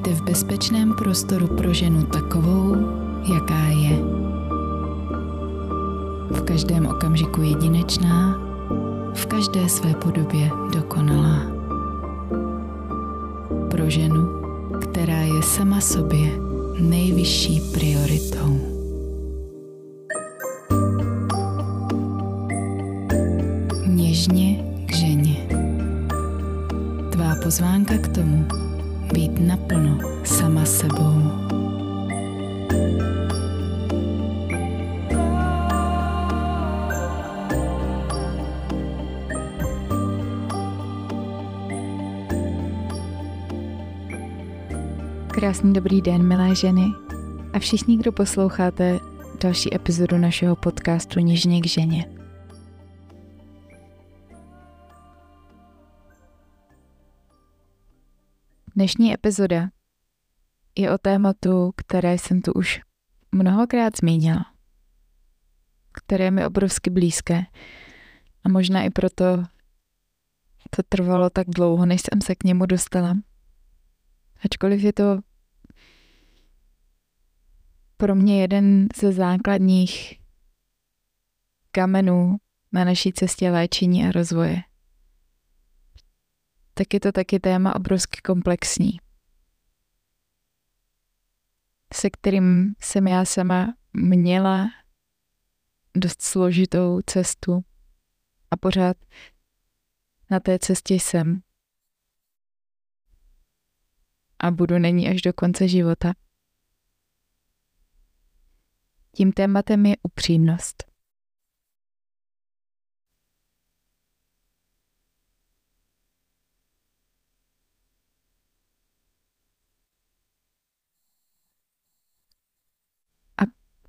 Vítejte v bezpečném prostoru pro ženu takovou, jaká je. V každém okamžiku jedinečná, v každé své podobě dokonalá. Pro ženu, která je sama sobě nejvyšší prioritou. Krásný dobrý den, milé ženy a všichni, kdo posloucháte další epizodu našeho podcastu Něžně k ženě. Dnešní epizoda je o tématu, které jsem tu už mnohokrát zmínila, které je mi obrovsky blízké a možná i proto to trvalo tak dlouho, než jsem se k němu dostala. Ačkoliv je to pro mě jeden ze základních kamenů na naší cestě léčení a rozvoje tak je to taky téma obrovsky komplexní, se kterým jsem já sama měla dost složitou cestu a pořád na té cestě jsem. A budu není až do konce života. Tím tématem je upřímnost.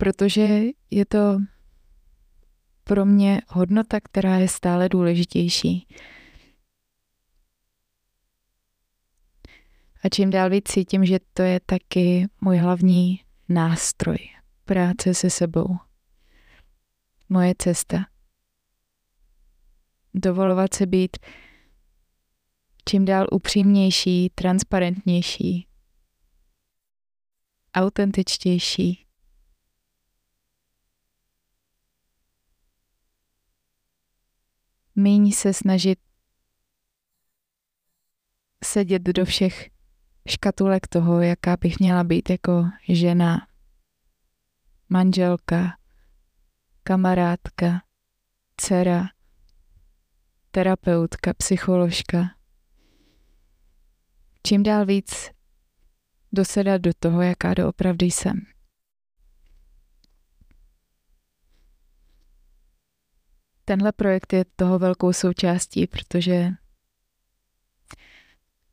protože je to pro mě hodnota, která je stále důležitější. A čím dál víc cítím, že to je taky můj hlavní nástroj práce se sebou. Moje cesta. Dovolovat se být čím dál upřímnější, transparentnější, autentičtější. míň se snažit sedět do všech škatulek toho, jaká bych měla být jako žena, manželka, kamarádka, dcera, terapeutka, psycholožka. Čím dál víc dosedat do toho, jaká doopravdy jsem. tenhle projekt je toho velkou součástí, protože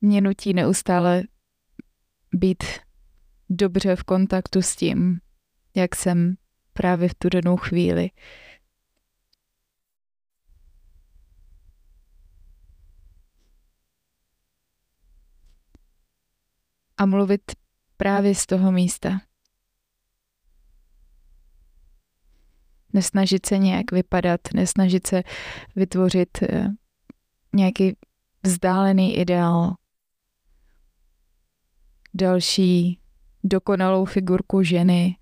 mě nutí neustále být dobře v kontaktu s tím, jak jsem právě v tu danou chvíli. A mluvit právě z toho místa. nesnažit se nějak vypadat, nesnažit se vytvořit eh, nějaký vzdálený ideál, další dokonalou figurku ženy,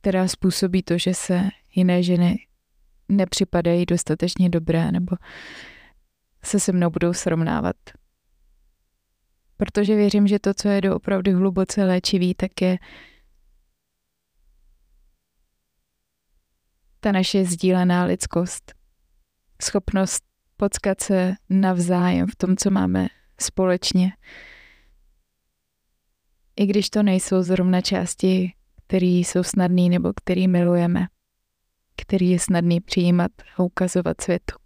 která způsobí to, že se jiné ženy nepřipadají dostatečně dobré nebo se se mnou budou srovnávat. Protože věřím, že to, co je doopravdy hluboce léčivý, tak je ta naše sdílená lidskost. Schopnost potkat se navzájem v tom, co máme společně. I když to nejsou zrovna části, které jsou snadné nebo který milujeme, který je snadný přijímat a ukazovat světu.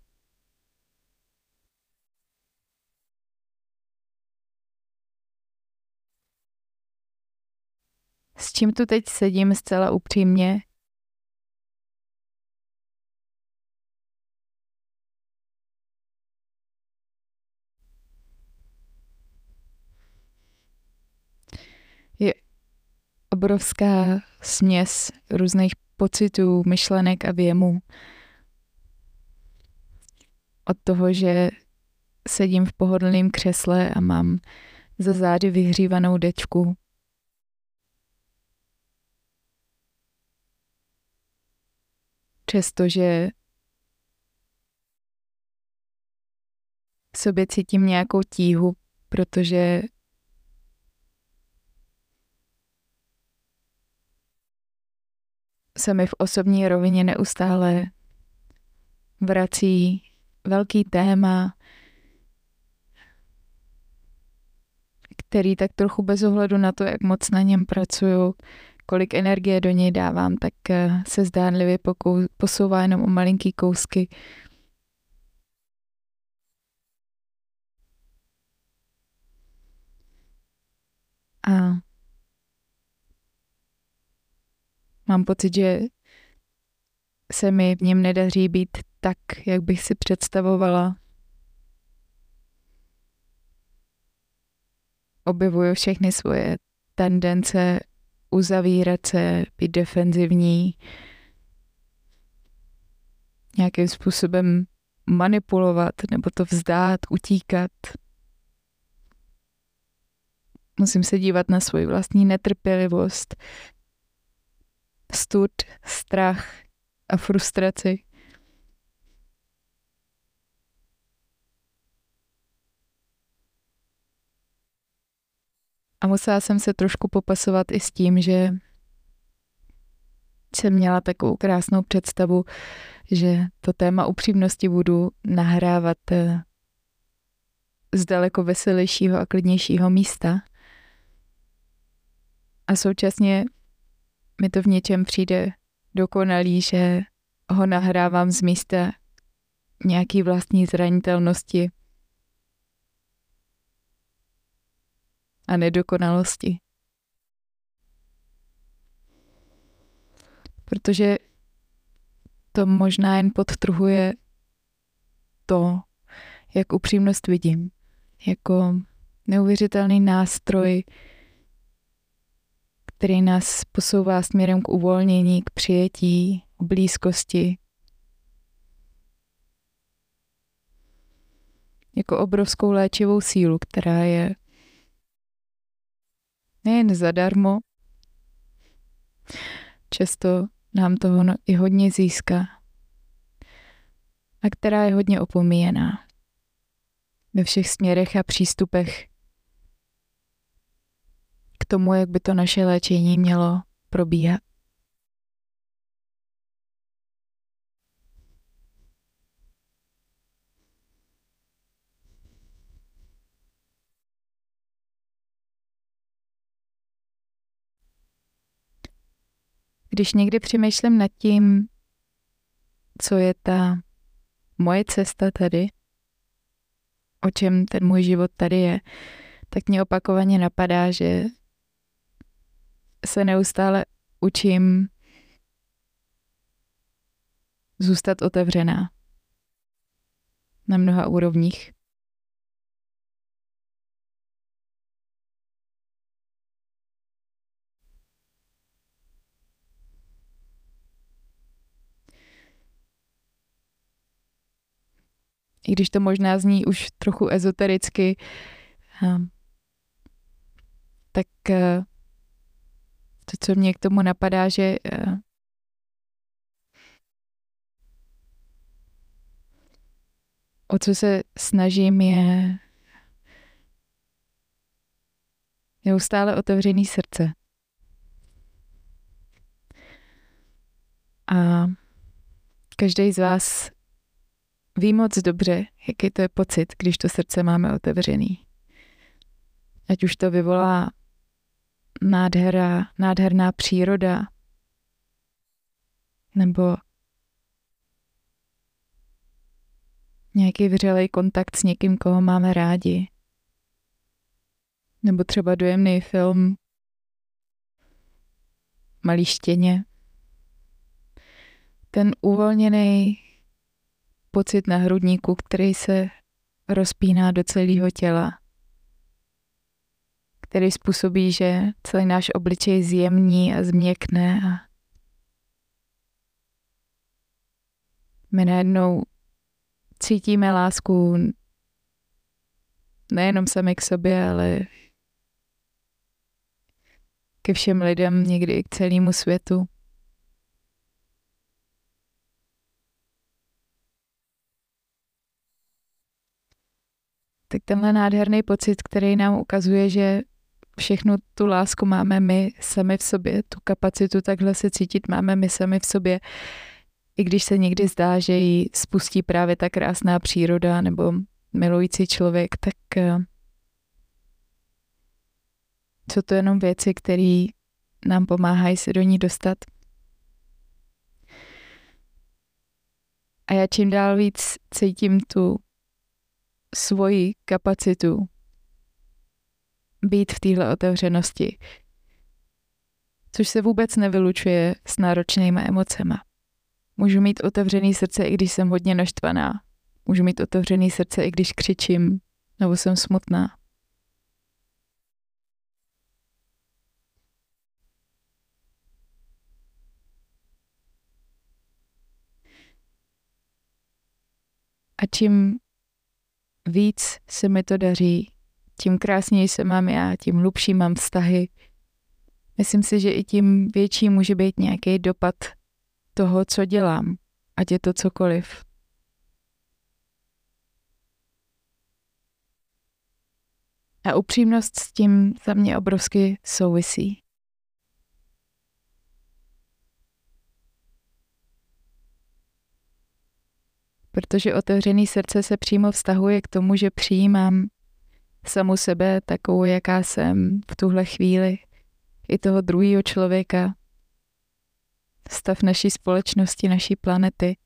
S čím tu teď sedím zcela upřímně, obrovská směs různých pocitů, myšlenek a věmů. Od toho, že sedím v pohodlném křesle a mám za zády vyhřívanou dečku. Přestože v sobě cítím nějakou tíhu, protože se mi v osobní rovině neustále vrací velký téma, který tak trochu bez ohledu na to, jak moc na něm pracuju, kolik energie do něj dávám, tak eh, se zdánlivě posouvá jenom o malinký kousky. A mám pocit, že se mi v něm nedaří být tak, jak bych si představovala. Objevuju všechny svoje tendence uzavírat se, být defenzivní, nějakým způsobem manipulovat nebo to vzdát, utíkat. Musím se dívat na svoji vlastní netrpělivost, stud, strach a frustraci. A musela jsem se trošku popasovat i s tím, že jsem měla takovou krásnou představu, že to téma upřímnosti budu nahrávat eh, z daleko veselějšího a klidnějšího místa. A současně mi to v něčem přijde dokonalý, že ho nahrávám z místa nějaký vlastní zranitelnosti a nedokonalosti. Protože to možná jen podtrhuje to, jak upřímnost vidím, jako neuvěřitelný nástroj, který nás posouvá směrem k uvolnění, k přijetí, k blízkosti. Jako obrovskou léčivou sílu, která je nejen zadarmo, často nám toho no, i hodně získá a která je hodně opomíjená ve všech směrech a přístupech tomu, jak by to naše léčení mělo probíhat. Když někdy přemýšlím nad tím, co je ta moje cesta tady, o čem ten můj život tady je, tak mě opakovaně napadá, že se neustále učím zůstat otevřená na mnoha úrovních. I když to možná zní už trochu ezotericky, hm, tak eh, to, co mě k tomu napadá, že eh, o co se snažím je neustále otevřený srdce. A každý z vás ví moc dobře, jaký to je pocit, když to srdce máme otevřený. Ať už to vyvolá nádhera, nádherná příroda, nebo nějaký vřelej kontakt s někým, koho máme rádi. Nebo třeba dojemný film Malý štěně. Ten uvolněný pocit na hrudníku, který se rozpíná do celého těla který způsobí, že celý náš obličej zjemní a změkne a my najednou cítíme lásku nejenom sami k sobě, ale ke všem lidem, někdy i k celému světu. Tak tenhle nádherný pocit, který nám ukazuje, že všechnu tu lásku máme my sami v sobě, tu kapacitu takhle se cítit máme my sami v sobě, i když se někdy zdá, že ji spustí právě ta krásná příroda nebo milující člověk, tak eh, jsou to jenom věci, které nám pomáhají se do ní dostat. A já čím dál víc cítím tu svoji kapacitu být v téhle otevřenosti, což se vůbec nevylučuje s náročnými emocemi. Můžu mít otevřený srdce, i když jsem hodně naštvaná. Můžu mít otevřený srdce, i když křičím nebo jsem smutná. A čím víc se mi to daří, tím krásněji se mám já, tím hlubší mám vztahy. Myslím si, že i tím větší může být nějaký dopad toho, co dělám, ať je to cokoliv. A upřímnost s tím za mě obrovsky souvisí. Protože otevřený srdce se přímo vztahuje k tomu, že přijímám samu sebe takovou, jaká jsem v tuhle chvíli, i toho druhého člověka, stav naší společnosti, naší planety.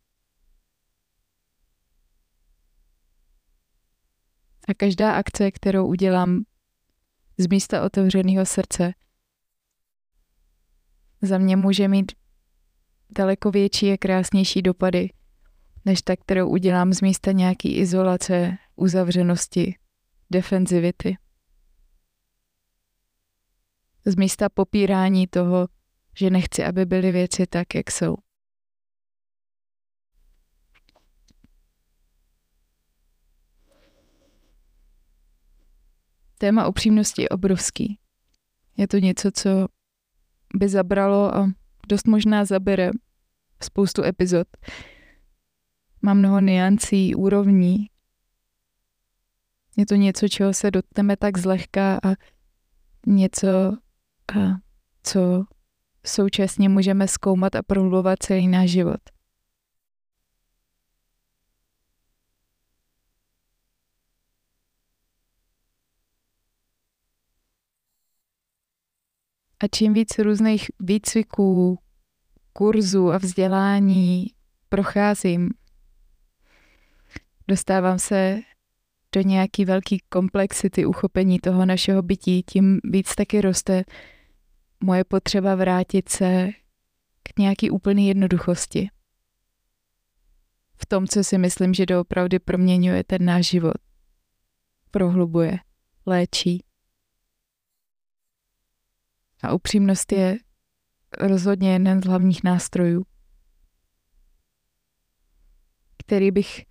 A každá akce, kterou udělám z místa otevřeného srdce, za mě může mít daleko větší a krásnější dopady, než ta, kterou udělám z místa nějaký izolace, uzavřenosti, defenzivity. Z místa popírání toho, že nechci, aby byly věci tak, jak jsou. Téma upřímnosti je obrovský. Je to něco, co by zabralo a dost možná zabere spoustu epizod. Má mnoho niancí, úrovní. Je to něco, čeho se dotkneme tak zlehka a něco, a co současně můžeme zkoumat a prohlubovat celý náš život. A čím víc různých výcviků, kurzů a vzdělání procházím, dostávám se do nějaký velký komplexity uchopení toho našeho bytí, tím víc taky roste moje potřeba vrátit se k nějaký úplný jednoduchosti. V tom, co si myslím, že doopravdy proměňuje ten náš život. Prohlubuje, léčí. A upřímnost je rozhodně jeden z hlavních nástrojů, který bych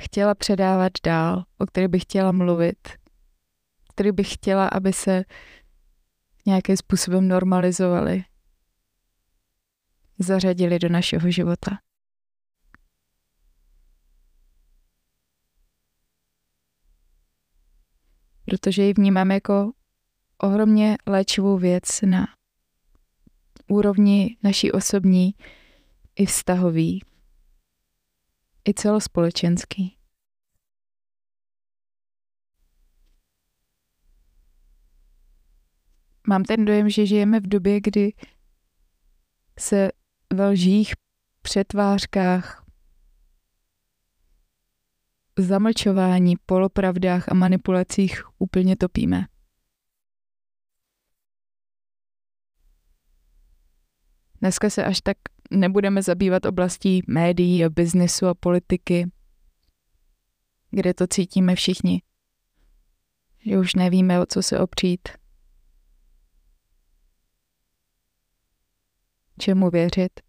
chtěla předávat dál, o který bych chtěla mluvit, který bych chtěla, aby se nějakým způsobem normalizovali, zařadili do našeho života. Protože ji vnímám jako ohromně léčivou věc na úrovni naší osobní i vztahový, i celospolečenský. mám ten dojem, že žijeme v době, kdy se ve lžích, přetvářkách, zamlčování, polopravdách a manipulacích úplně topíme. Dneska se až tak nebudeme zabývat oblastí médií biznesu a politiky, kde to cítíme všichni. Že už nevíme, o co se opřít. čemu věřit.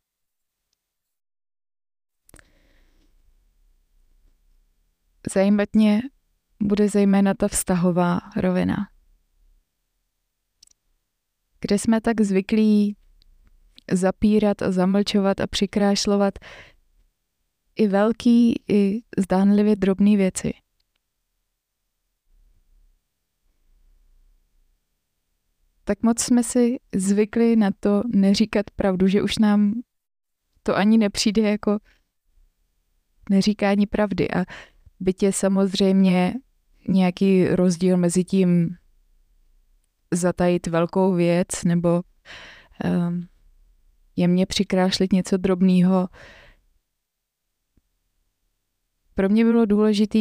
Zajímat mě bude zejména ta vztahová rovina, kde jsme tak zvyklí zapírat a zamlčovat a přikrášlovat i velký, i zdánlivě drobné věci. Tak moc jsme si zvykli na to neříkat pravdu, že už nám to ani nepřijde jako neříkání pravdy. A byť je samozřejmě nějaký rozdíl mezi tím zatajit velkou věc nebo um, jemně přikrášlit něco drobného. Pro mě bylo důležité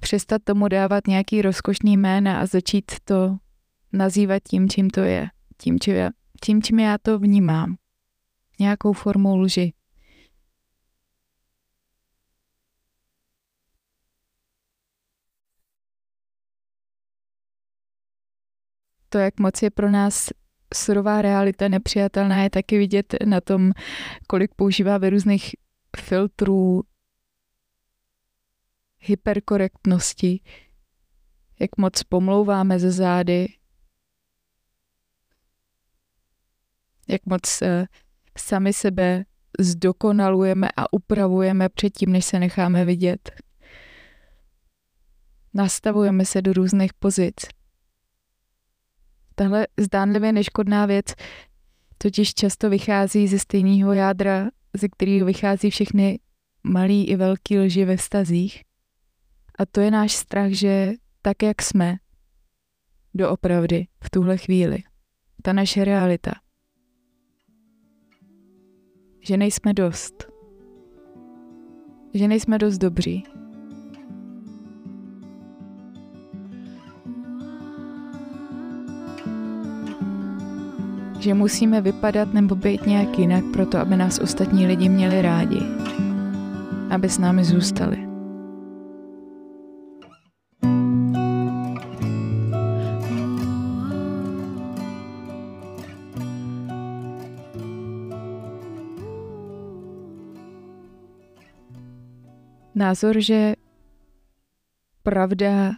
přestat tomu dávat nějaký rozkošný jména a začít to nazývat tím, čím to je, tím, čím, já, tím, čím já to vnímám. Nějakou formou lži. To, jak moc je pro nás surová realita nepřijatelná, je taky vidět na tom, kolik používáme různých filtrů, hyperkorektnosti, jak moc pomlouváme ze zády, jak moc uh, sami sebe zdokonalujeme a upravujeme předtím, než se necháme vidět. Nastavujeme se do různých pozic. Tahle zdánlivě neškodná věc totiž často vychází ze stejného jádra, ze kterého vychází všechny malý i velký lži ve vztazích. A to je náš strach, že tak, jak jsme, doopravdy v tuhle chvíli, ta naše realita, že nejsme dost, že nejsme dost dobří, že musíme vypadat nebo být nějak jinak proto, aby nás ostatní lidi měli rádi, aby s námi zůstali. Názor, že pravda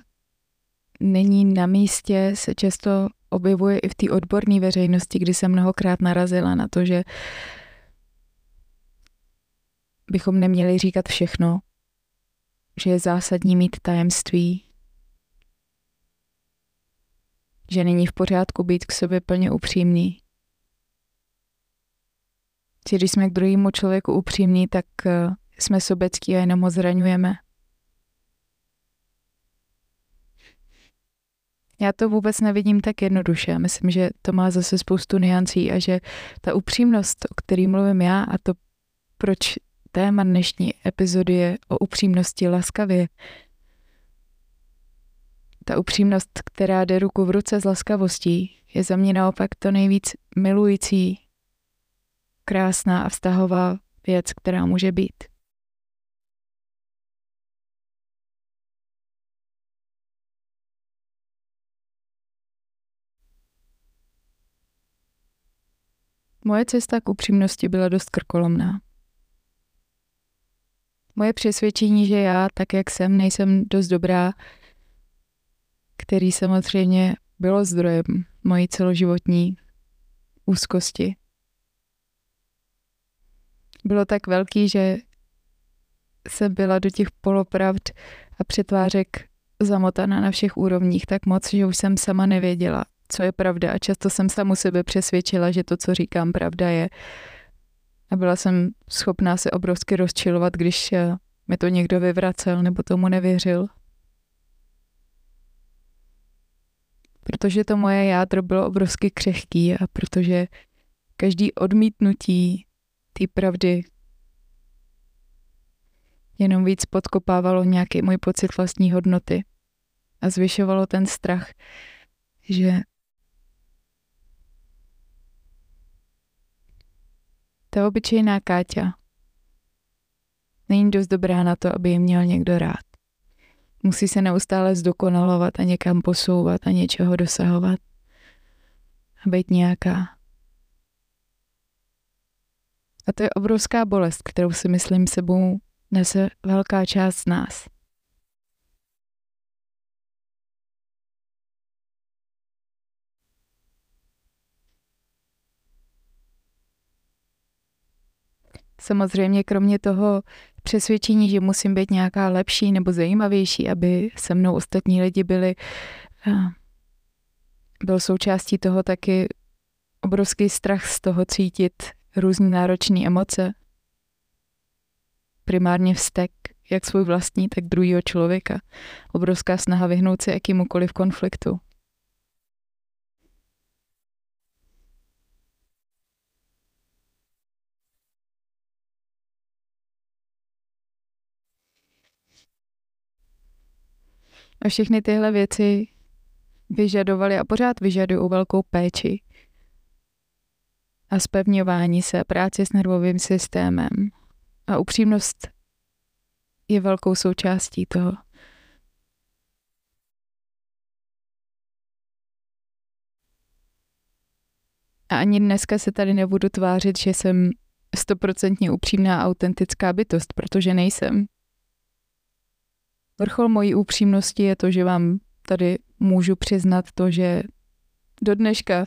není na místě, se často objevuje i v té odborné veřejnosti, kdy se mnohokrát narazila na to, že bychom neměli říkat všechno, že je zásadní mít tajemství, že není v pořádku být k sobě plně upřímný. Že když jsme k druhému člověku upřímní, tak eh, jsme sobecký a jenom ho zraňujeme. Já to vůbec nevidím tak jednoduše. Myslím, že to má zase spoustu niancí a že ta upřímnost, o který mluvím já a to, proč téma dnešní epizody je o upřímnosti laskavě, ta upřímnost, která jde ruku v ruce s laskavostí, je za mě naopak to nejvíc milující, krásná a vztahová věc, která může být. Moje cesta k upřímnosti byla dost krkolomná. Moje přesvědčení, že já, tak jak jsem, nejsem dost dobrá, který samozřejmě bylo zdrojem mojí celoživotní úzkosti. Bylo tak velký, že jsem byla do těch polopravd a přetvářek zamotaná na všech úrovních tak moc, že už jsem sama nevěděla, co je pravda a často jsem samu sebe přesvědčila, že to, co říkám, pravda je. A byla jsem schopná se obrovsky rozčilovat, když eh, mi to někdo vyvracel nebo tomu nevěřil. Protože to moje jádro bylo obrovsky křehký a protože každý odmítnutí té pravdy jenom víc podkopávalo nějaký můj pocit vlastní hodnoty a zvyšovalo ten strach, že Ta obyčejná Káťa není dost dobrá na to, aby ji měl někdo rád. Musí se neustále zdokonalovat a někam posouvat a něčeho dosahovat. A být nějaká. A to je obrovská bolest, kterou si myslím sebou nese velká část z nás. Samozřejmě kromě toho přesvědčení, že musím být nějaká lepší nebo zajímavější, aby se mnou ostatní lidi byli, byl součástí toho taky obrovský strach z toho cítit různé náročné emoce. Primárně vztek, jak svůj vlastní, tak druhého člověka. Obrovská snaha vyhnout se jakýmukoliv konfliktu. A všechny tyhle věci vyžadovaly a pořád vyžadují velkou péči a spevňování se, práci s nervovým systémem. A upřímnost je velkou součástí toho. A ani dneska se tady nebudu tvářit, že jsem stoprocentně upřímná autentická bytost, protože nejsem. Vrchol mojí upřímnosti je to, že vám tady můžu přiznat to, že do dneška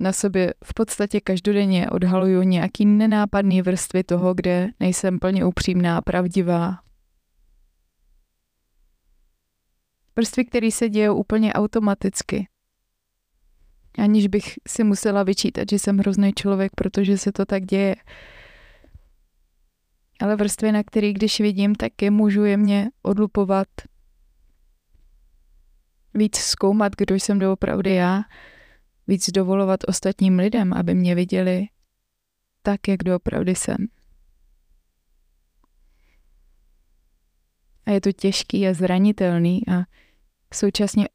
na sobě v podstatě každodenně odhaluju nějaký nenápadný vrstvy toho, kde nejsem plně upřímná, pravdivá. Vrstvy, které se dějí úplně automaticky. Aniž bych si musela vyčítat, že jsem hrozný člověk, protože se to tak děje ale vrstvy, na který když vidím, tak je můžu jemně odlupovat, víc zkoumat, kdo jsem doopravdy já, víc dovolovat ostatním lidem, aby mě viděli tak, jak doopravdy jsem. A je to těžký a zranitelný a současně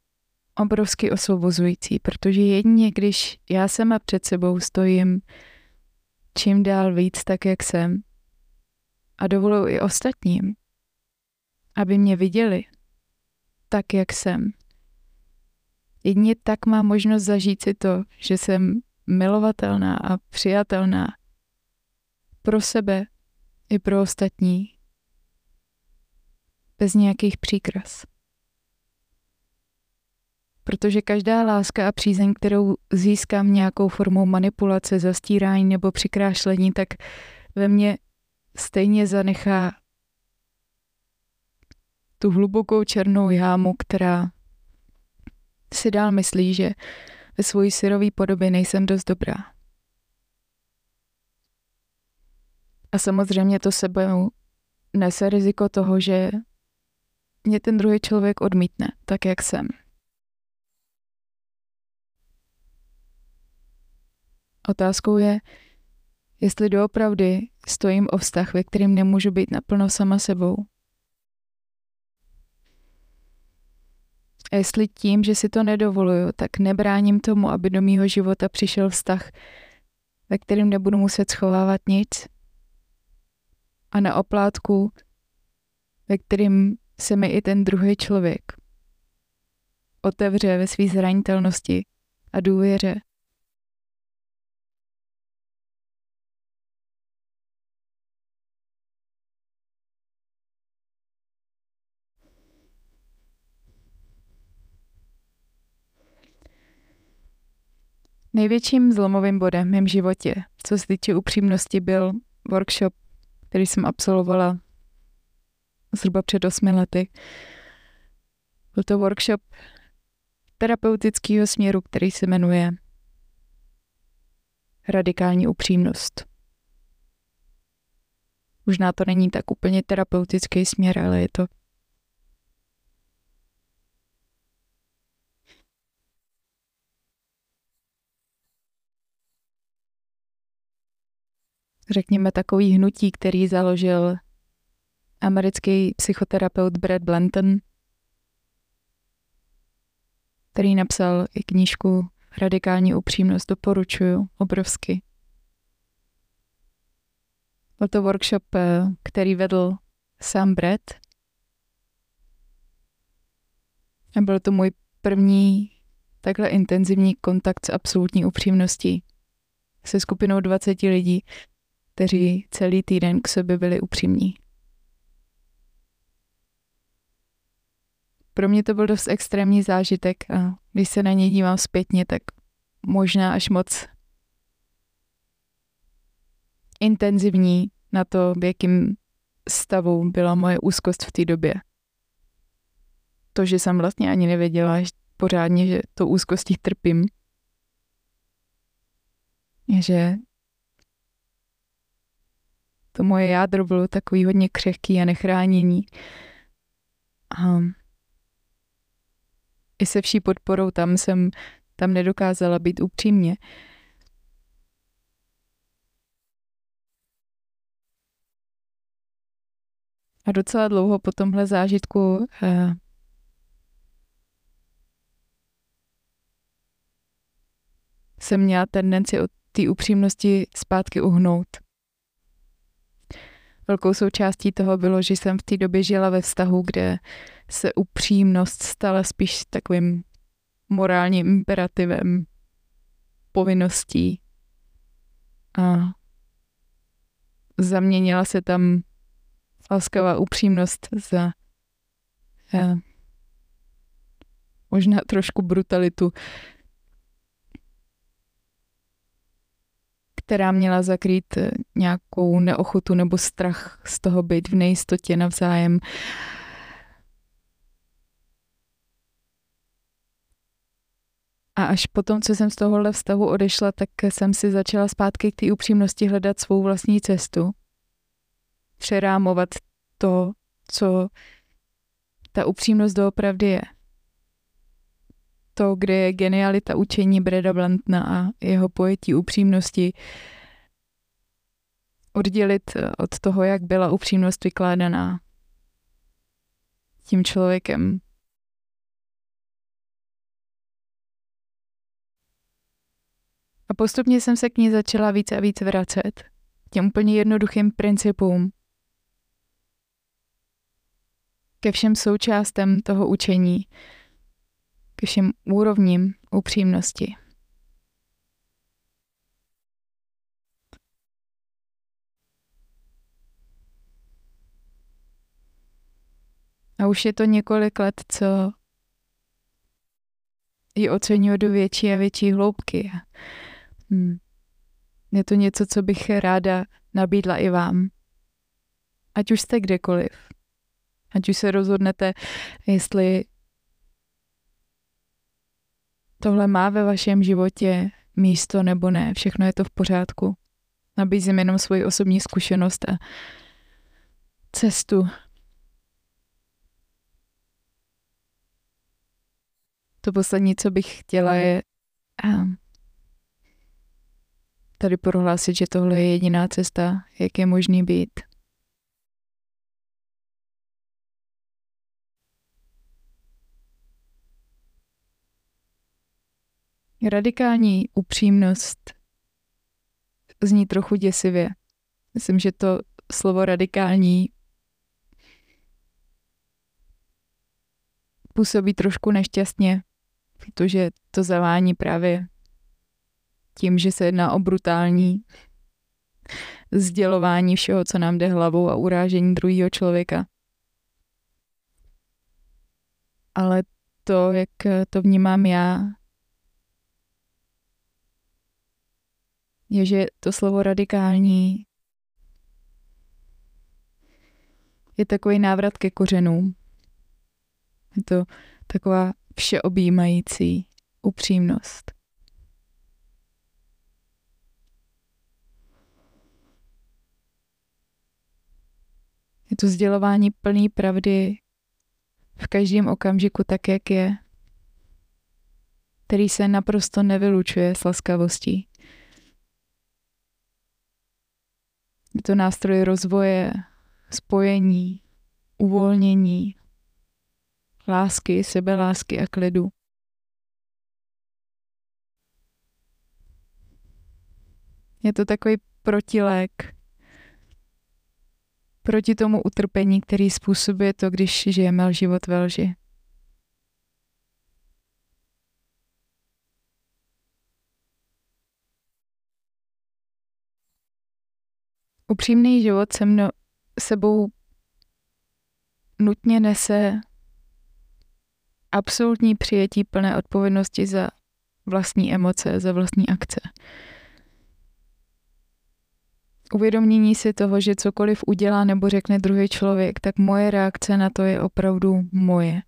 obrovsky osvobozující, protože jedině, když já sama před sebou stojím čím dál víc tak, jak jsem, a dovoluji i ostatním, aby mě viděli tak, jak jsem. Jedině tak má možnost zažít si to, že jsem milovatelná a přijatelná pro sebe i pro ostatní, bez nějakých příkras. Protože každá láska a přízeň, kterou získám nějakou formou manipulace, zastírání nebo přikrášlení, tak ve mně stejně zanechá tu hlubokou černou jámu, která si dál myslí, že ve svojí syrový podobě nejsem dost dobrá. A samozřejmě to sebou nese riziko toho, že mě ten druhý člověk odmítne, tak jak jsem. Otázkou je, jestli doopravdy stojím o vztah, ve kterým nemůžu být naplno sama sebou. A jestli tím, že si to nedovoluju, tak nebráním tomu, aby do mýho života přišel vztah, ve kterým nebudu muset schovávat nic. A na oplátku, ve kterým se mi i ten druhý člověk otevře ve své zranitelnosti a důvěře. Největším zlomovým bodem v mém životě, co se týče upřímnosti, byl workshop, který jsem absolvovala zhruba před osmi lety. Byl to workshop terapeutického směru, který se jmenuje Radikální upřímnost. Možná to není tak úplně terapeutický směr, ale je to řekněme, takový hnutí, který založil americký psychoterapeut Brad Blanton, který napsal i knížku Radikální upřímnost, doporučuju obrovsky. Byl to workshop, eh, který vedl sám Brad. A byl to můj první takhle intenzivní kontakt s absolutní upřímností se skupinou 20 lidí, kteří celý týden k sobě byli upřímní. Pro mě to byl dost extrémní zážitek a když se na něj dívám zpětně, tak možná až moc intenzivní na to, v jakým stavu byla moje úzkost v té době. To, že jsem vlastně ani nevěděla že pořádně, že to úzkostí trpím. Že to moje jádro bylo takový hodně křehký a nechránění. A i se vší podporou tam jsem tam nedokázala být upřímně. A docela dlouho po tomhle zážitku eh, jsem měla tendenci od té upřímnosti zpátky uhnout. Velkou součástí toho bylo, že jsem v té době žila ve vztahu, kde se upřímnost stala spíš takovým morálním imperativem, povinností. A zaměnila se tam laskavá upřímnost za ja, možná trošku brutalitu, která měla zakrýt eh, nějakou neochotu nebo strach z toho být v nejistotě navzájem. A až potom, co jsem z tohohle vztahu odešla, tak jsem si začala zpátky k té upřímnosti hledat svou vlastní cestu. Přerámovat to, co ta upřímnost doopravdy je. To, kde je genialita učení Breda Blantna a jeho pojetí upřímnosti, oddělit od toho, jak byla upřímnost vykládaná tím člověkem. A postupně jsem se k ní začala víc a víc vracet. Těm úplně jednoduchým principům, ke všem součástem toho učení, ke všem úrovním upřímnosti. A už je to několik let, co ji oceňuji do větší a větší hloubky. Hmm. Je to něco, co bych ráda nabídla i vám. Ať už jste kdekoliv. Ať už se rozhodnete, jestli tohle má ve vašem životě místo nebo ne, všechno je to v pořádku. Nabízím jenom svoji osobní zkušenost a cestu. To poslední, co bych chtěla, je tady prohlásit, že tohle je jediná cesta, jak je možný být. Radikální upřímnost zní trochu děsivě. Myslím, že to slovo radikální působí trošku nešťastně, protože to zavání právě tím, že se jedná o brutální sdělování všeho, co nám jde hlavou a urážení druhého člověka. Ale to, jak to vnímám já, je, že to slovo radikální je takový návrat ke kořenům. Je to taková všeobjímající upřímnost. Je to sdělování plný pravdy v každém okamžiku tak, jak je, který se naprosto nevylučuje s laskavostí. Je to nástroj rozvoje, spojení, uvolnění, lásky, sebelásky a klidu. Je to takový protilék proti tomu utrpení, který způsobuje to, když žijeme život ve lži. Upřímný život se mnou sebou nutně nese absolutní přijetí plné odpovědnosti za vlastní emoce, za vlastní akce. Uvědomění si toho, že cokoliv udělá nebo řekne druhý člověk, tak moje reakce na to je opravdu moje.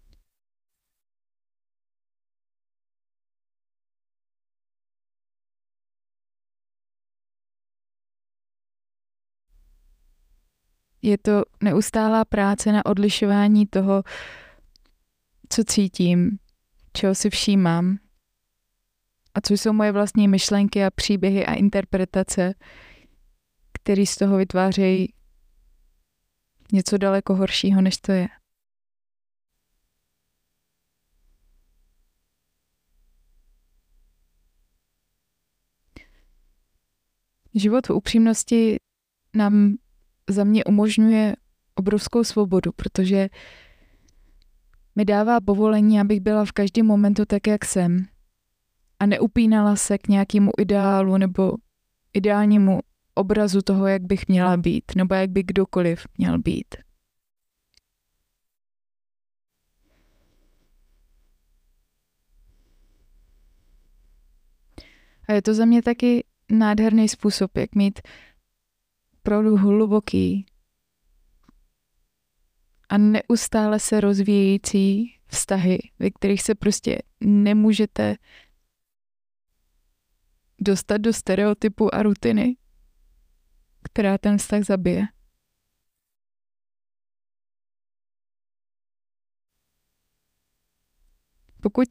Je to neustálá práce na odlišování toho, co cítím, čeho si všímám a co jsou moje vlastní myšlenky a příběhy a interpretace, které z toho vytvářejí něco daleko horšího, než to je. Život v upřímnosti nám za mě umožňuje obrovskou svobodu, protože mi dává povolení, abych byla v každém momentu tak, jak jsem. A neupínala se k nějakému ideálu nebo ideálnímu obrazu toho, jak bych měla být, nebo jak by kdokoliv měl být. A je to za mě taky nádherný způsob, jak mít opravdu hluboký a neustále se rozvíjející vztahy, ve kterých se prostě nemůžete dostat do stereotypu a rutiny, která ten vztah zabije. Pokud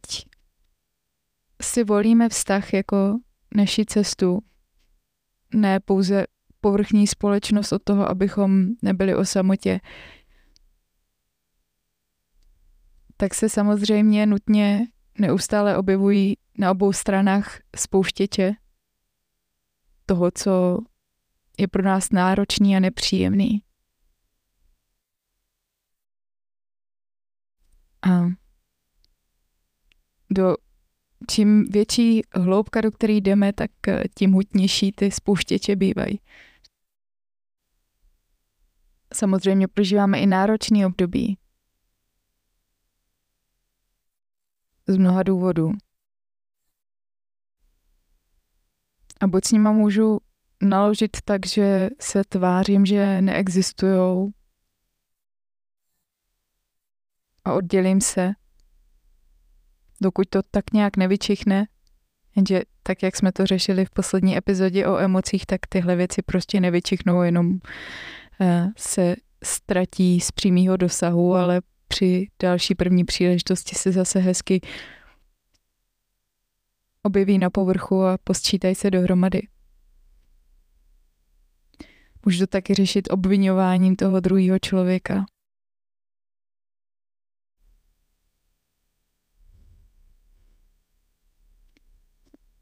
si volíme vztah jako naši cestu, ne pouze povrchní společnost od toho, abychom nebyli o samotě, tak se samozřejmě nutně neustále objevují na obou stranách spouštěče toho, co je pro nás náročný a nepříjemný. A do čím větší hloubka, do které jdeme, tak tím hutnější ty spouštěče bývají. Samozřejmě prožíváme i náročný období. Z mnoha důvodů. A buď s nima můžu naložit tak, že se tvářím, že neexistujou a oddělím se, dokud to tak nějak nevyčichne, jenže tak, jak jsme to řešili v poslední epizodě o emocích, tak tyhle věci prostě nevyčichnou, jenom se ztratí z přímého dosahu, ale při další první příležitosti se zase hezky objeví na povrchu a posčítají se dohromady. Můžu to taky řešit obvinováním toho druhého člověka.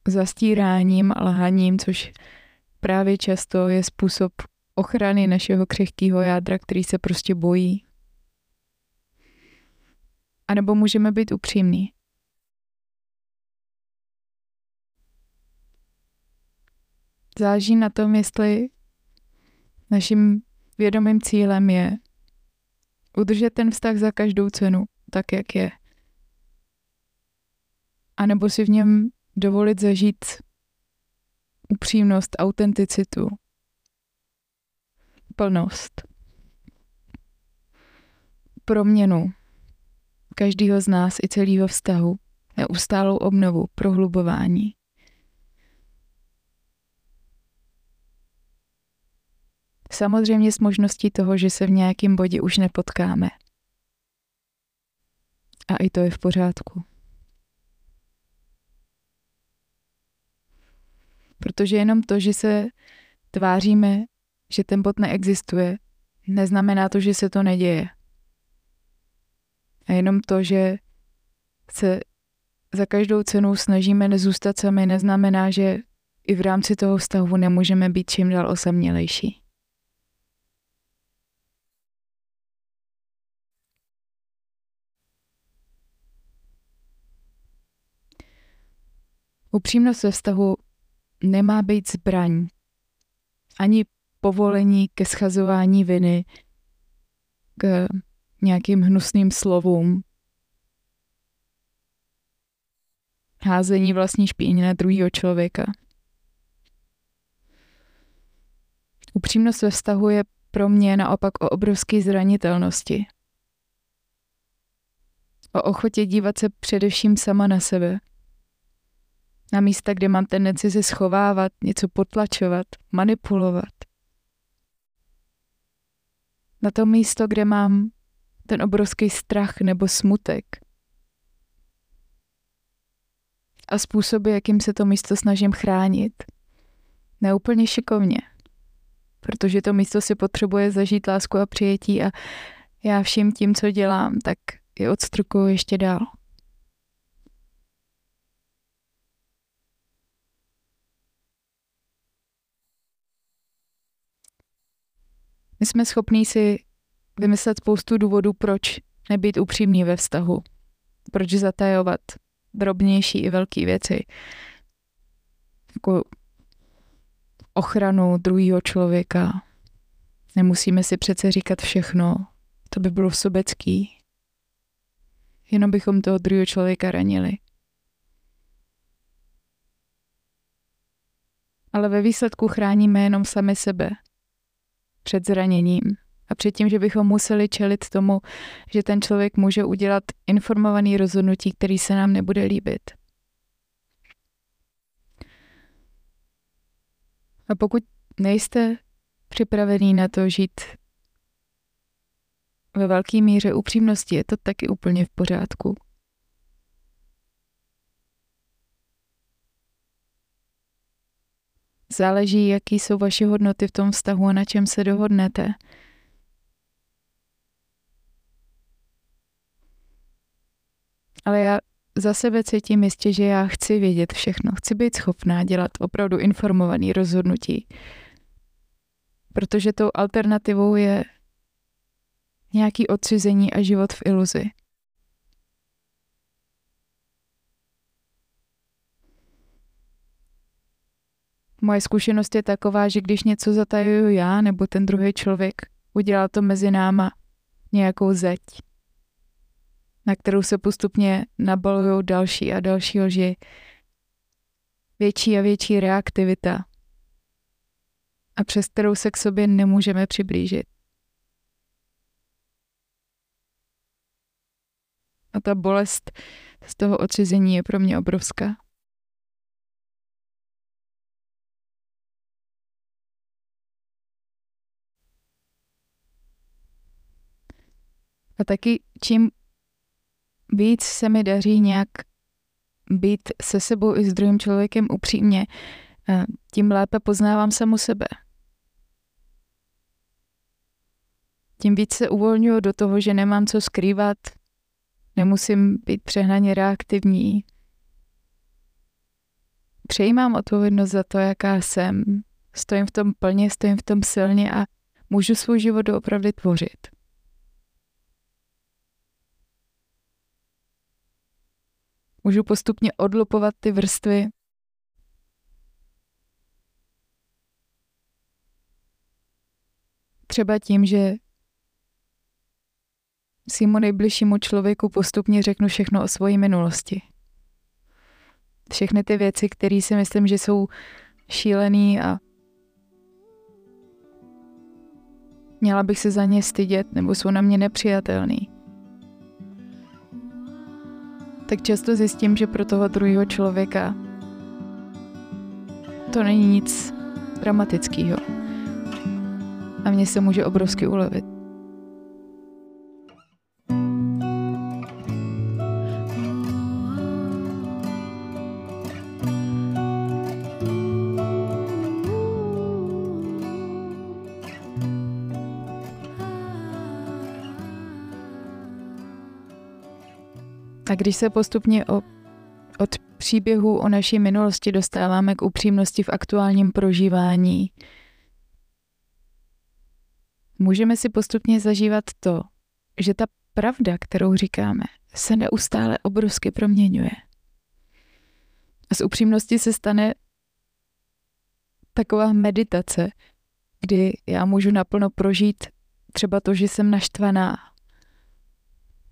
Zastíráním a lhaním, což právě často je způsob, ochrany našeho křehkého jádra, který se prostě bojí. A nebo můžeme být upřímní. Záleží na tom, jestli naším vědomým cílem je udržet ten vztah za každou cenu, tak jak je. A nebo si v něm dovolit zažít upřímnost, autenticitu, plnost. Proměnu každého z nás i celého vztahu, neustálou obnovu, prohlubování. Samozřejmě s možností toho, že se v nějakém bodě už nepotkáme. A i to je v pořádku. Protože jenom to, že se tváříme, že ten bod neexistuje, neznamená to, že se to neděje. A jenom to, že se za každou cenu snažíme nezůstat sami, neznamená, že i v rámci toho vztahu nemůžeme být čím dál osamělejší. Upřímnost ve vztahu nemá být zbraň, ani povolení ke schazování viny, k nějakým hnusným slovům, házení vlastní špíny na druhého člověka. Upřímnost ve vztahu je pro mě naopak o obrovské zranitelnosti. O ochotě dívat se především sama na sebe. Na místa, kde mám tendenci se schovávat, něco potlačovat, manipulovat. Na to místo, kde mám ten obrovský strach nebo smutek. A způsoby, jakým se to místo snažím chránit. Neúplně šikovně protože to místo si potřebuje zažít lásku a přijetí a já vším tím, co dělám, tak je odstrukuju ještě dál. My jsme schopní si vymyslet spoustu důvodů, proč nebýt upřímný ve vztahu. Proč zatajovat drobnější i velké věci. Jako ochranu druhého člověka. Nemusíme si přece říkat všechno, to by bylo sobecký. Jenom bychom toho druhého člověka ranili. Ale ve výsledku chráníme jenom sami sebe před zraněním a před tím, že bychom museli čelit tomu, že ten člověk může udělat informovaný rozhodnutí, který se nám nebude líbit. A pokud nejste připravený na to žít ve velké míře upřímnosti, je to taky úplně v pořádku. Záleží, jaký jsou vaše hodnoty v tom vztahu a na čem se dohodnete. Ale já za sebe cítím jistě, že já chci vědět všechno. Chci být schopná dělat opravdu informovaný rozhodnutí. Protože tou alternativou je nějaký odcizení a život v iluzi. Moje zkušenost je taková, že když něco zatajuju já nebo ten druhý člověk, udělá to mezi náma nějakou zeď na kterou se postupně nabalují další a další lži. Větší a větší reaktivita. A přes kterou se k sobě nemůžeme přiblížit. A ta bolest z toho odcizení je pro mě obrovská. A taky čím víc se mi daří nějak být se sebou i s druhým člověkem upřímně, tím lépe poznávám samu sebe. Tím víc se uvolňuji do toho, že nemám co skrývat, nemusím být přehnaně reaktivní. Přejímám odpovědnost za to, jaká jsem. Stojím v tom plně, stojím v tom silně a můžu svůj život doopravdy tvořit. Můžu postupně odlupovat ty vrstvy. Třeba tím, že svýmu nejbližšímu člověku postupně řeknu všechno o svojí minulosti. Všechny ty věci, které si myslím, že jsou šílený a měla bych se za ně stydět nebo jsou na mě nepřijatelný tak často zjistím, že pro toho druhého člověka to není nic dramatického. A mně se může obrovsky ulevit. A když se postupně o, od příběhu o naší minulosti dostáváme k upřímnosti v aktuálním prožívání, můžeme si postupně zažívat to, že ta pravda, kterou říkáme, se neustále obrovsky proměňuje. A z upřímnosti se stane taková meditace, kdy já můžu naplno prožít třeba to, že jsem naštvaná,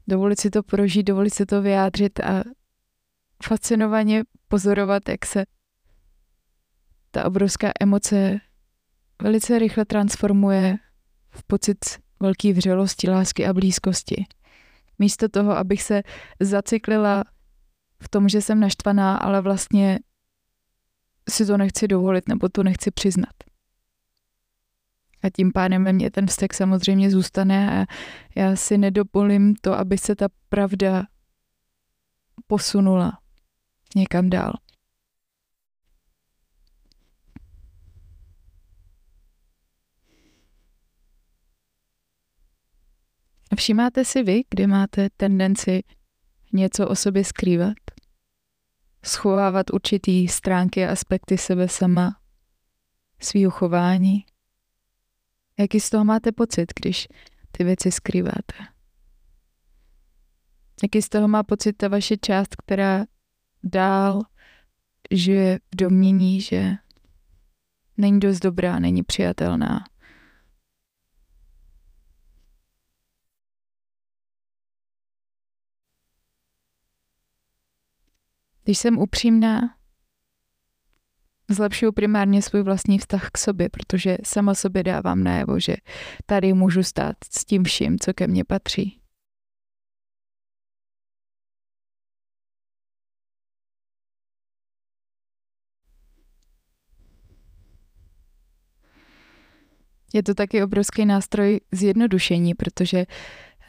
dovolit si to prožít, dovolit si to vyjádřit a fascinovaně pozorovat, jak se ta obrovská emoce velice rychle transformuje v pocit velké vřelosti, lásky a blízkosti. Místo toho, abych se zaciklila v tom, že jsem naštvaná, ale vlastně si to nechci dovolit nebo to nechci přiznat. A tím pádem ve mně ten vztek samozřejmě zůstane a já si nedovolím to, aby se ta pravda posunula někam dál. Všimáte si vy, kdy máte tendenci něco o sobě skrývat? Schovávat určitý stránky a aspekty sebe sama, svýho chování? Jaký z toho máte pocit, když ty věci skrýváte? Jaký z toho má pocit ta vaše část, která dál žije v domění, že není dost dobrá, není přijatelná, Když jsem upřímná, zlepšuju primárně svůj vlastní vztah k sobě, protože sama sobě dávám najevo, že tady můžu stát s tím vším, co ke mně patří. Je to taky obrovský nástroj zjednodušení, protože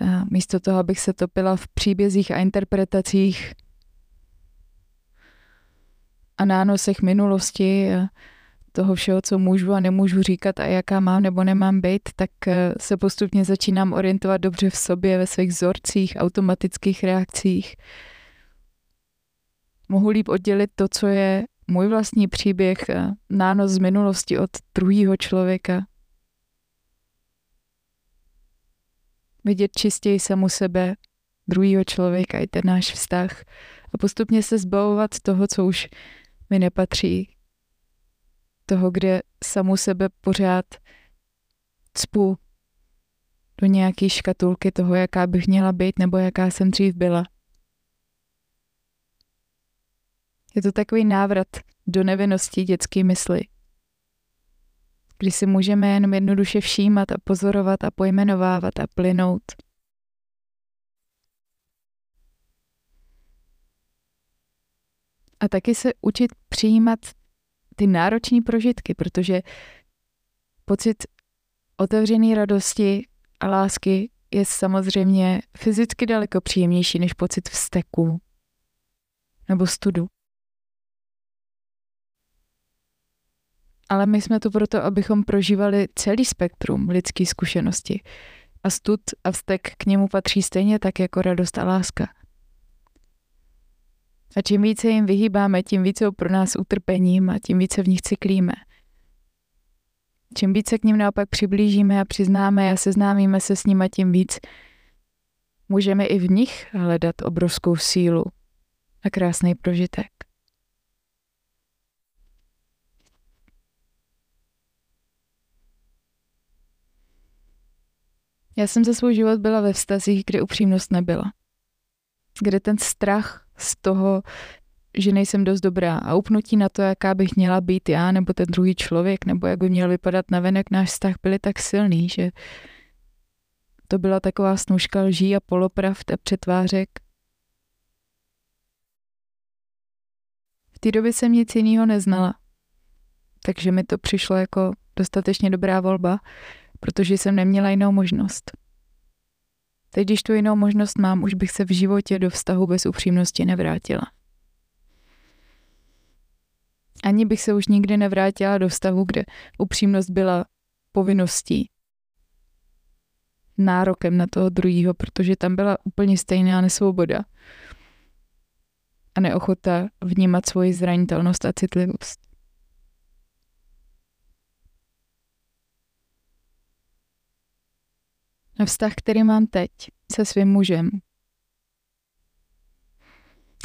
eh, místo toho, abych se topila v příbězích a interpretacích a nánosech minulosti, toho všeho, co můžu a nemůžu říkat a jaká mám nebo nemám být, tak eh, se postupně začínám orientovat dobře v sobě, ve svých vzorcích, automatických reakcích. Mohu líp oddělit to, co je můj vlastní příběh, nános z minulosti od druhého člověka. Vidět čistěji samu sebe, druhého člověka i ten náš vztah a postupně se zbavovat toho, co už mi nepatří. Toho, kde samu sebe pořád cpu do nějaké škatulky toho, jaká bych měla být nebo jaká jsem dřív byla. Je to takový návrat do nevinnosti dětské mysli, kdy si můžeme jenom jednoduše všímat a pozorovat a pojmenovávat a plynout. A taky se učit přijímat ty náročné prožitky, protože pocit otevřené radosti a lásky je samozřejmě fyzicky daleko příjemnější než pocit vzteku nebo studu. Ale my jsme tu proto, abychom prožívali celý spektrum lidské zkušenosti. A stud a vztek k němu patří stejně tak jako radost a láska. A čím více jim vyhýbáme, tím více jsou pro nás utrpením a tím více v nich cyklíme. Čím více k ním naopak přiblížíme a přiznáme a seznámíme se s nimi, tím víc můžeme i v nich hledat obrovskou sílu a krásný prožitek. Já jsem za svůj život byla ve vztazích, kde upřímnost nebyla. Kde ten strach z toho, že nejsem dost dobrá a upnutí na to, jaká bych měla být já nebo ten druhý člověk, nebo jak by měl vypadat na venek náš vztah, byly tak silný, že to byla taková snužka lží a polopravd a přetvářek. V té době jsem nic jiného neznala, takže mi to přišlo jako dostatečně dobrá volba, protože jsem neměla jinou možnost. Teď, když tu jinou možnost mám, už bych se v životě do vztahu bez upřímnosti nevrátila. Ani bych se už nikdy nevrátila do vztahu, kde upřímnost byla povinností, nárokem na toho druhého, protože tam byla úplně stejná nesvoboda a neochota vnímat svoji zranitelnost a citlivost. Vztah, který mám teď se svým mužem,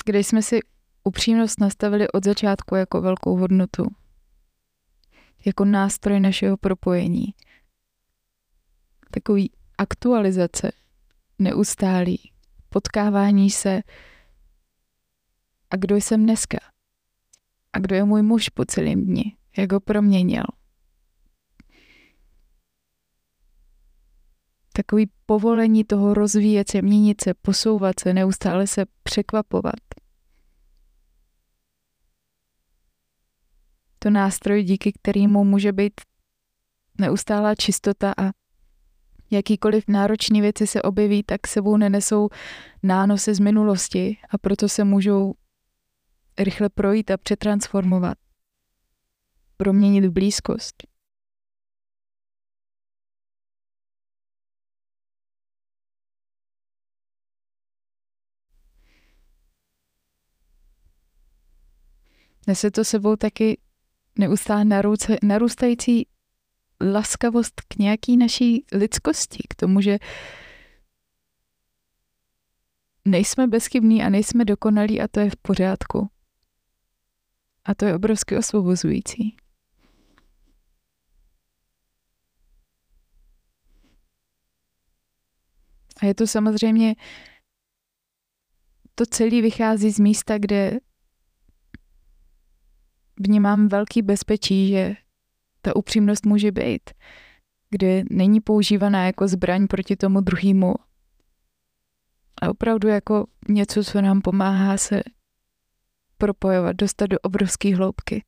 kde jsme si upřímnost nastavili od začátku jako velkou hodnotu, jako nástroj našeho propojení. Takový aktualizace, neustálý, potkávání se a kdo jsem dneska. A kdo je můj muž po celém dni, jak ho proměnil. Takový povolení toho rozvíjet se, měnit se, posouvat se, neustále se překvapovat. To nástroj, díky kterému může být neustálá čistota a jakýkoliv náročné věci se objeví, tak sebou nenesou nánosy z minulosti a proto se můžou rychle projít a přetransformovat. Proměnit v blízkost. Nese to sebou taky neustále narůstající laskavost k nějaký naší lidskosti, k tomu, že nejsme bezchybní a nejsme dokonalí a to je v pořádku. A to je obrovsky osvobozující. A je to samozřejmě, to celé vychází z místa, kde vnímám velký bezpečí, že ta upřímnost může být, kde není používaná jako zbraň proti tomu druhému, a opravdu jako něco, co nám pomáhá se propojovat, dostat do obrovské hloubky.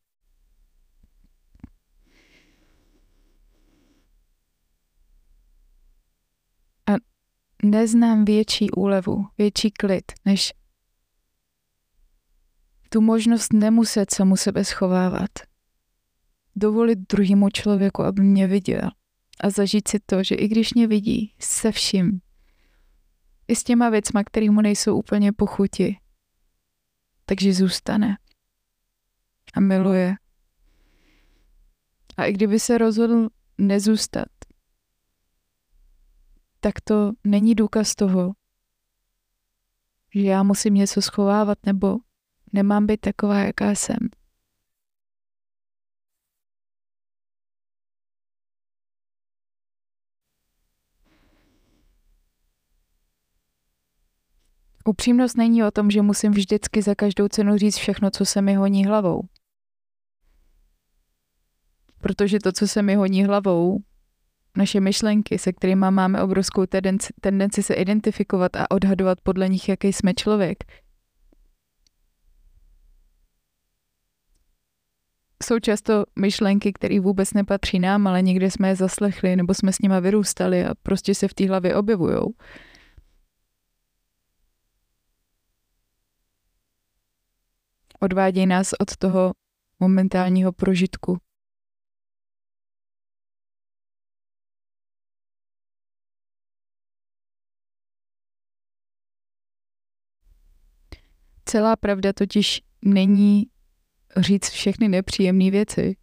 A neznám větší úlevu, větší klid, než tu možnost nemuset se mu sebe schovávat. Dovolit druhému člověku, aby mě viděl a zažít si to, že i když mě vidí se vším, i s těma věcma, které mu nejsou úplně pochuti, takže zůstane a miluje. A i kdyby se rozhodl nezůstat, tak to není důkaz toho, že já musím něco schovávat nebo Nemám být taková, jaká jsem. Upřímnost není o tom, že musím vždycky za každou cenu říct všechno, co se mi honí hlavou. Protože to, co se mi honí hlavou, naše myšlenky, se kterými máme obrovskou tendenci, tendenci se identifikovat a odhadovat podle nich, jaký jsme člověk, jsou často myšlenky, které vůbec nepatří nám, ale někde jsme je zaslechli nebo jsme s nima vyrůstali a prostě se v té hlavě objevují. Odvádějí nás od toho momentálního prožitku. Celá pravda totiž není říct všechny nepříjemné věci.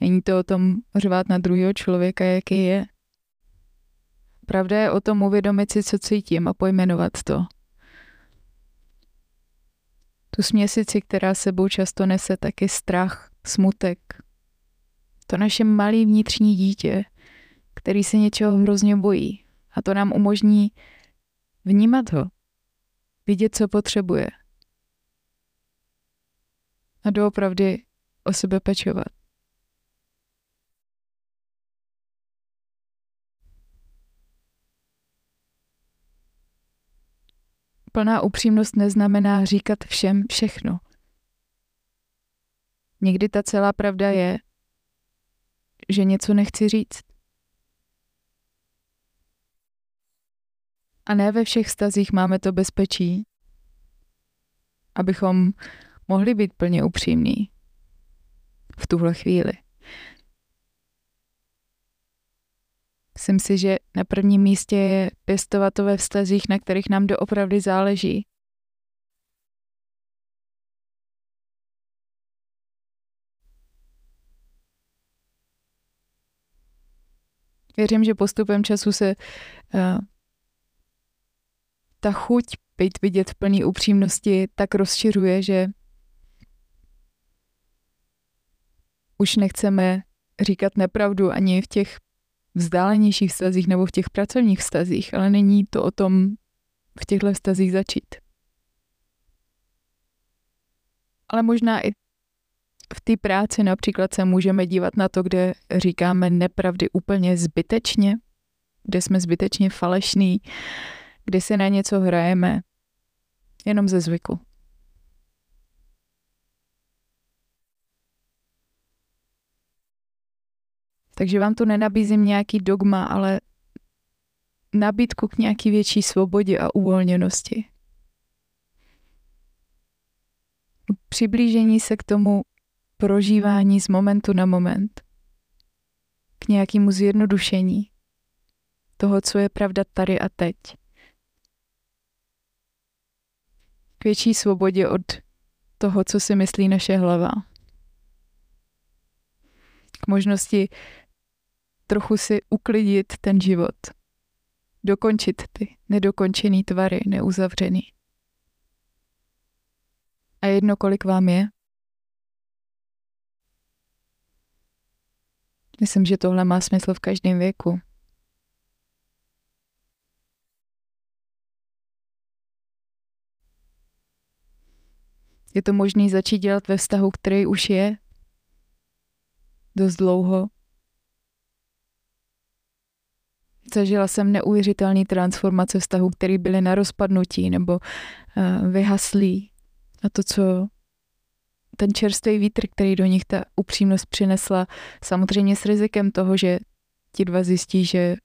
Není to o tom řvát na druhého člověka, jaký je. Pravda je o tom uvědomit si, co cítím a pojmenovat to. Tu směsici, která sebou často nese taky strach, smutek. To naše malé vnitřní dítě, který se něčeho hrozně bojí. A to nám umožní vnímat ho, vidět, co potřebuje – a doopravdy o sebe pečovat. Plná upřímnost neznamená říkat všem všechno. Někdy ta celá pravda je, že něco nechci říct. A ne ve všech stazích máme to bezpečí, abychom mohli být plně upřímní v tuhle chvíli. Myslím si, že na prvním místě je pěstovat to ve vztazích, na kterých nám doopravdy záleží. Věřím, že postupem času se uh, ta chuť být vidět v plný upřímnosti tak rozšiřuje, že už nechceme říkat nepravdu ani v těch vzdálenějších vztazích nebo v těch pracovních vztazích, ale není to o tom v těchto vztazích začít. Ale možná i v té práci například se můžeme dívat na to, kde říkáme nepravdy úplně zbytečně, kde jsme zbytečně falešní, kde se na něco hrajeme, jenom ze zvyku. Takže vám tu nenabízím nějaký dogma, ale nabídku k nějaký větší svobodě a uvolněnosti. Přiblížení se k tomu prožívání z momentu na moment, k nějakému zjednodušení toho, co je pravda tady a teď. K větší svobodě od toho, co si myslí naše hlava. K možnosti trochu si uklidit ten život. Dokončit ty nedokončený tvary, neuzavřený. A jedno, kolik vám je? Myslím, že tohle má smysl v každém věku. Je to možné začít dělat ve vztahu, který už je dost dlouho. Zažila jsem neuvěřitelný transformace vztahu, které byly na rozpadnutí nebo uh, vyhaslí. A to, co ten čerstvý vítr, který do nich ta upřímnost přinesla, samozřejmě s rizikem toho, že ti dva zjistí, že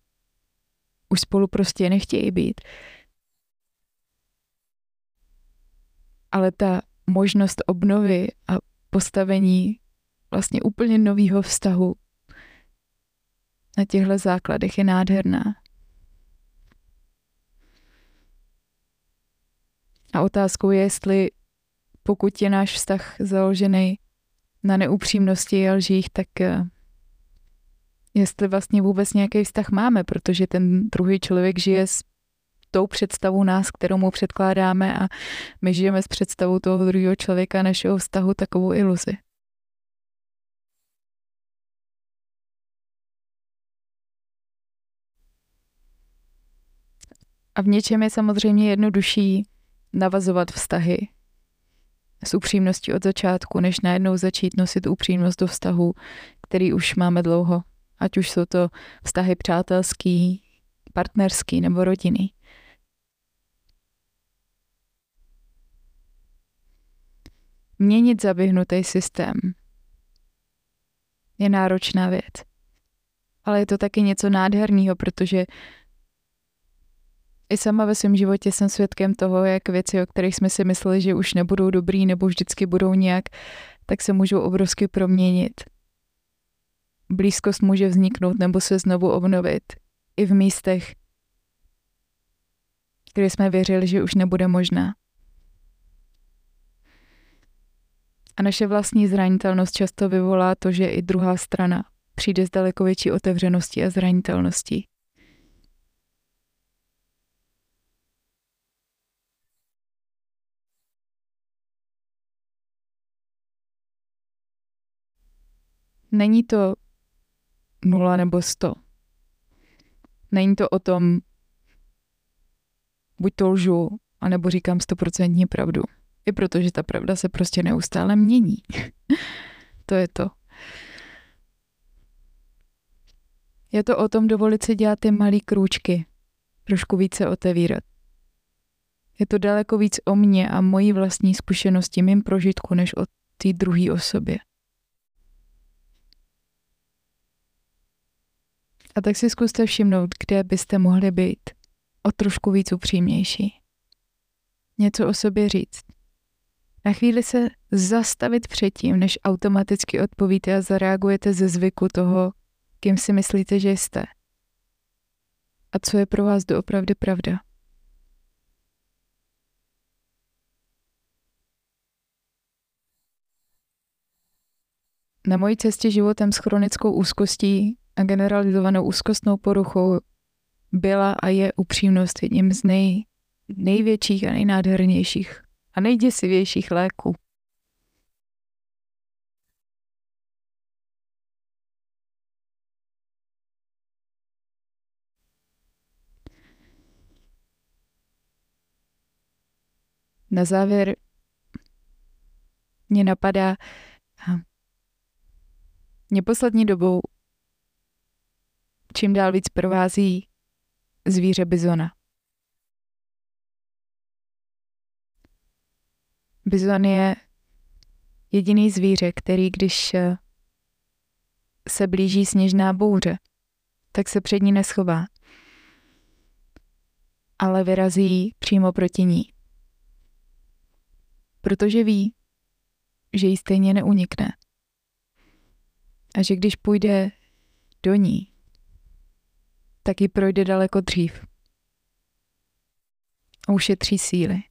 už spolu prostě nechtějí být. Ale ta možnost obnovy a postavení vlastně úplně nového vztahu na těchto základech je nádherná. A otázkou je, jestli pokud je náš vztah založený na neupřímnosti a lžích, tak eh, jestli vlastně vůbec nějaký vztah máme, protože ten druhý člověk žije s tou představou nás, kterou mu předkládáme a my žijeme s představou toho druhého člověka našeho vztahu takovou iluzi. A v něčem je samozřejmě jednodušší navazovat vztahy s upřímností od začátku, než najednou začít nosit upřímnost do vztahu, který už máme dlouho. Ať už jsou to vztahy přátelský, partnerský nebo rodiny. Měnit zaběhnutý systém je náročná věc. Ale je to taky něco nádherného, protože i sama ve svém životě jsem svědkem toho, jak věci, o kterých jsme si mysleli, že už nebudou dobrý nebo vždycky budou nějak, tak se můžou obrovsky proměnit. Blízkost může vzniknout nebo se znovu obnovit. I v místech, kde jsme věřili, že už nebude možná. A naše vlastní zranitelnost často vyvolá to, že i druhá strana přijde s daleko větší otevřeností a zranitelností. Není to nula nebo sto. Není to o tom, buď to lžu, anebo říkám stoprocentní pravdu. I protože ta pravda se prostě neustále mění. to je to. Je to o tom dovolit si dělat ty malé krůčky, trošku více otevírat. Je to daleko víc o mně a mojí vlastní zkušenosti, mým prožitku, než o té druhé osobě. A tak si zkuste všimnout, kde byste mohli být o trošku víc upřímnější. Něco o sobě říct. Na chvíli se zastavit předtím, než automaticky odpovíte a zareagujete ze zvyku toho, kým si myslíte, že jste. A co je pro vás doopravdy pravda. Na mojí cestě životem s chronickou úzkostí a generalizovanou úzkostnou poruchou byla a je upřímnost jedním z nej, největších a nejnádhernějších a nejděsivějších léků. Na závěr mě napadá, mě poslední dobou čím dál víc provází zvíře bizona. Bizon je jediný zvíře, který když eh, se blíží sněžná bouře, tak se před ní neschová, ale vyrazí přímo proti ní. Protože ví, že jí stejně neunikne. A že když půjde do ní, tak ji projde daleko dřív. A ušetří síly.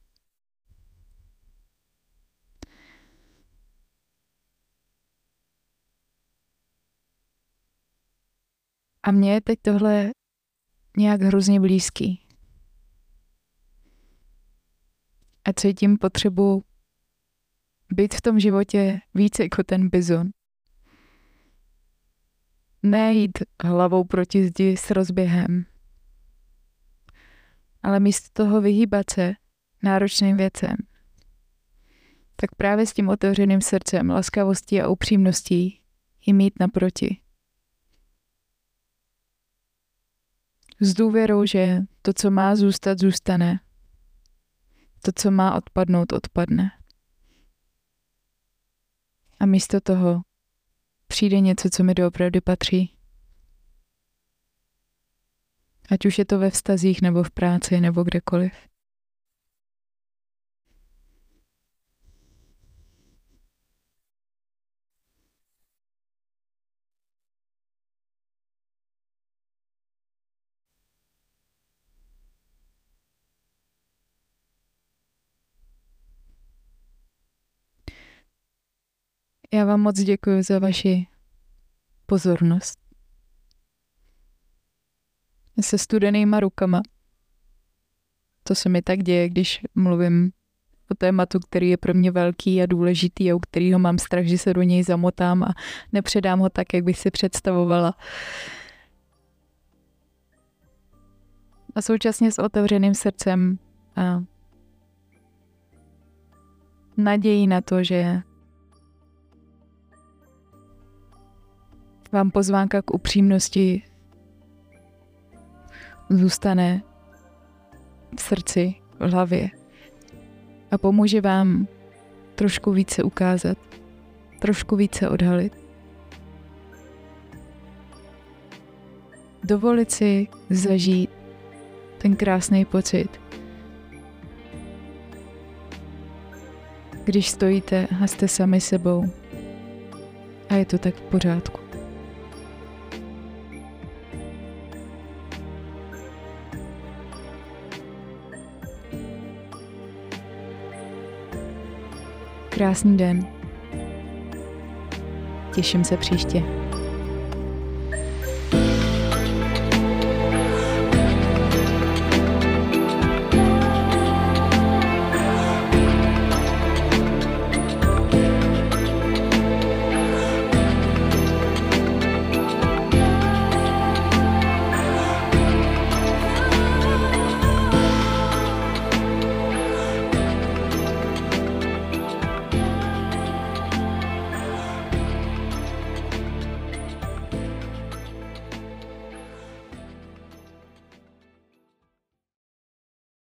A mně je teď tohle nějak hrozně blízký. A cítím potřebu být v tom životě více jako ten bizon. Nejít hlavou proti zdi s rozběhem, ale místo toho vyhýbat se náročným věcem. Tak právě s tím otevřeným srdcem, laskavostí a upřímností ji mít naproti. S důvěrou, že to, co má zůstat, zůstane. To, co má odpadnout, odpadne. A místo toho přijde něco, co mi doopravdy patří. Ať už je to ve vztazích, nebo v práci, nebo kdekoliv. Já vám moc děkuji za vaši pozornost. Se studenýma rukama. To se mi tak děje, když mluvím o tématu, který je pro mě velký a důležitý a u kterého mám strach, že se do něj zamotám a nepředám ho tak, jak bych si představovala. A současně s otevřeným srdcem a nadějí na to, že vám pozvánka k upřímnosti zůstane v srdci, v hlavě a pomůže vám trošku více ukázat, trošku více odhalit. Dovolit si zažít ten krásný pocit, když stojíte a jste sami sebou a je to tak v pořádku. Krásný den. Těším se příště.